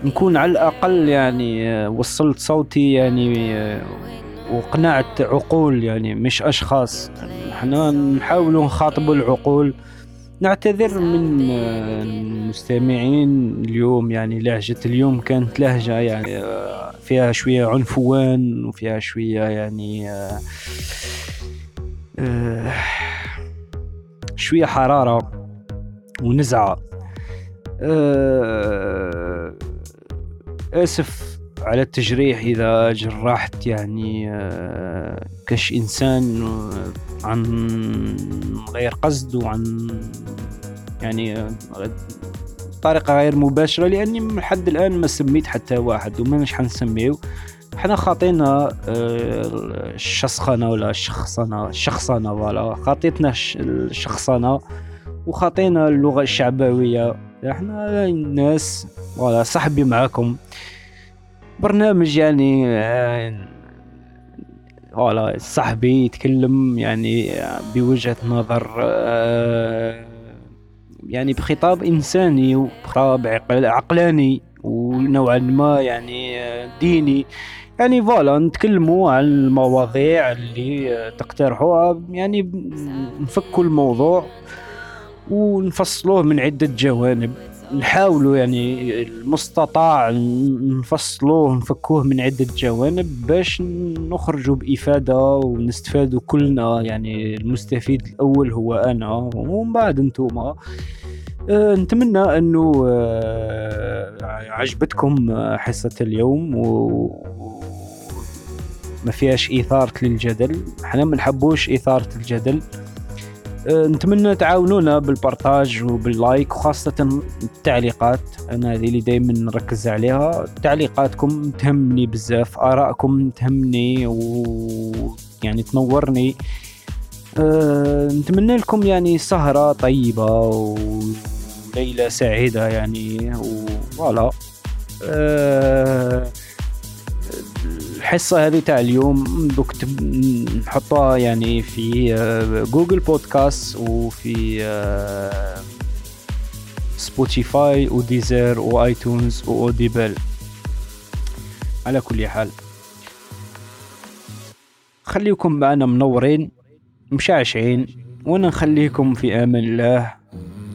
نكون على الأقل يعني وصلت صوتي يعني وقنعت عقول يعني مش أشخاص. إحنا نحاول نخاطبوا العقول. نعتذر من المستمعين اليوم يعني لهجة اليوم كانت لهجة يعني فيها شوية عنفوان وفيها شوية يعني شوية حرارة ونزعة. آسف. على التجريح إذا جرحت يعني آه، كش إنسان آه، عن غير قصد وعن يعني آه، طريقة غير مباشرة لأني لحد الآن ما سميت حتى واحد وما مش حنسميه إحنا خاطينا الشسخنة ولا الشخصنة الشخصنة ولا خاطيتنا الشخصنة وخاطينا اللغة الشعبوية. إحنا الناس ولا صاحبي معاكم. برنامج يعني فوالا صاحبي يتكلم يعني بوجهة نظر آه، يعني بخطاب إنساني وبخطاب عقلاني ونوعا ما يعني ديني. يعني فوالا نتكلموا عن المواضيع اللي تقترحوها يعني نفكوا الموضوع ونفصلوه من عدة جوانب. نحاولوا يعني المستطاع نفصلوه نفكوه من عدة جوانب باش نخرجوا بإفادة ونستفادوا كلنا. يعني المستفيد الأول هو أنا ومن بعد انتوما أه نتمنى أنه أه عجبتكم حصة اليوم و ما فيهاش إثارة للجدل. إحنا ما نحبوش إثارة الجدل. نتمنى تعاونونا بالبارتاج وباللايك وخاصة التعليقات. أنا هذه اللي دايما نركز عليها. تعليقاتكم تهمني بزاف آرائكم تهمني و يعني تنورني. أه نتمنى لكم يعني سهرة طيبة وليلة سعيدة يعني و voilà أه الحصة هذه تاع اليوم دوك نحطها يعني في آه، Google Podcasts وفي آه، Spotify و Deezer و iTunes و Audible على كل حال. خليكم معنا منورين مشعشعين وأنا نخليكم في أمان الله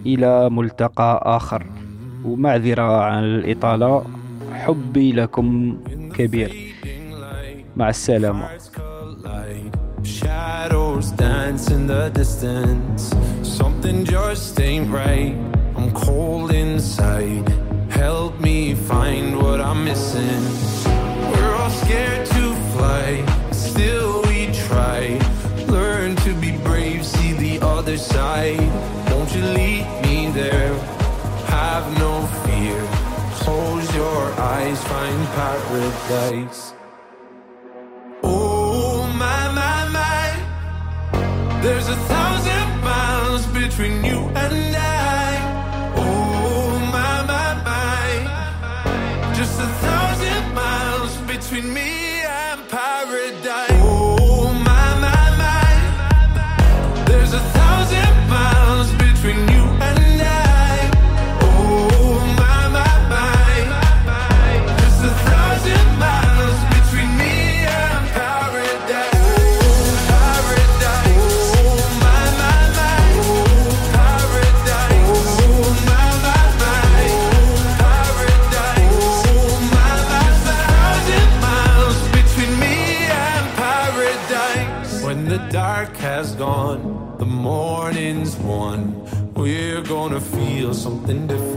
إلى ملتقى آخر. ومعذرة عن الإطالة حبي لكم كبير. مع السلامة Shadows dance in the distance Something just ain't right I'm cold inside Help me find what I'm missing We're all scared to fly Still we try Learn to be brave See the other side Won't you lead me there Have no fear Close your eyes Find paradise There's a thousand miles between you and I. and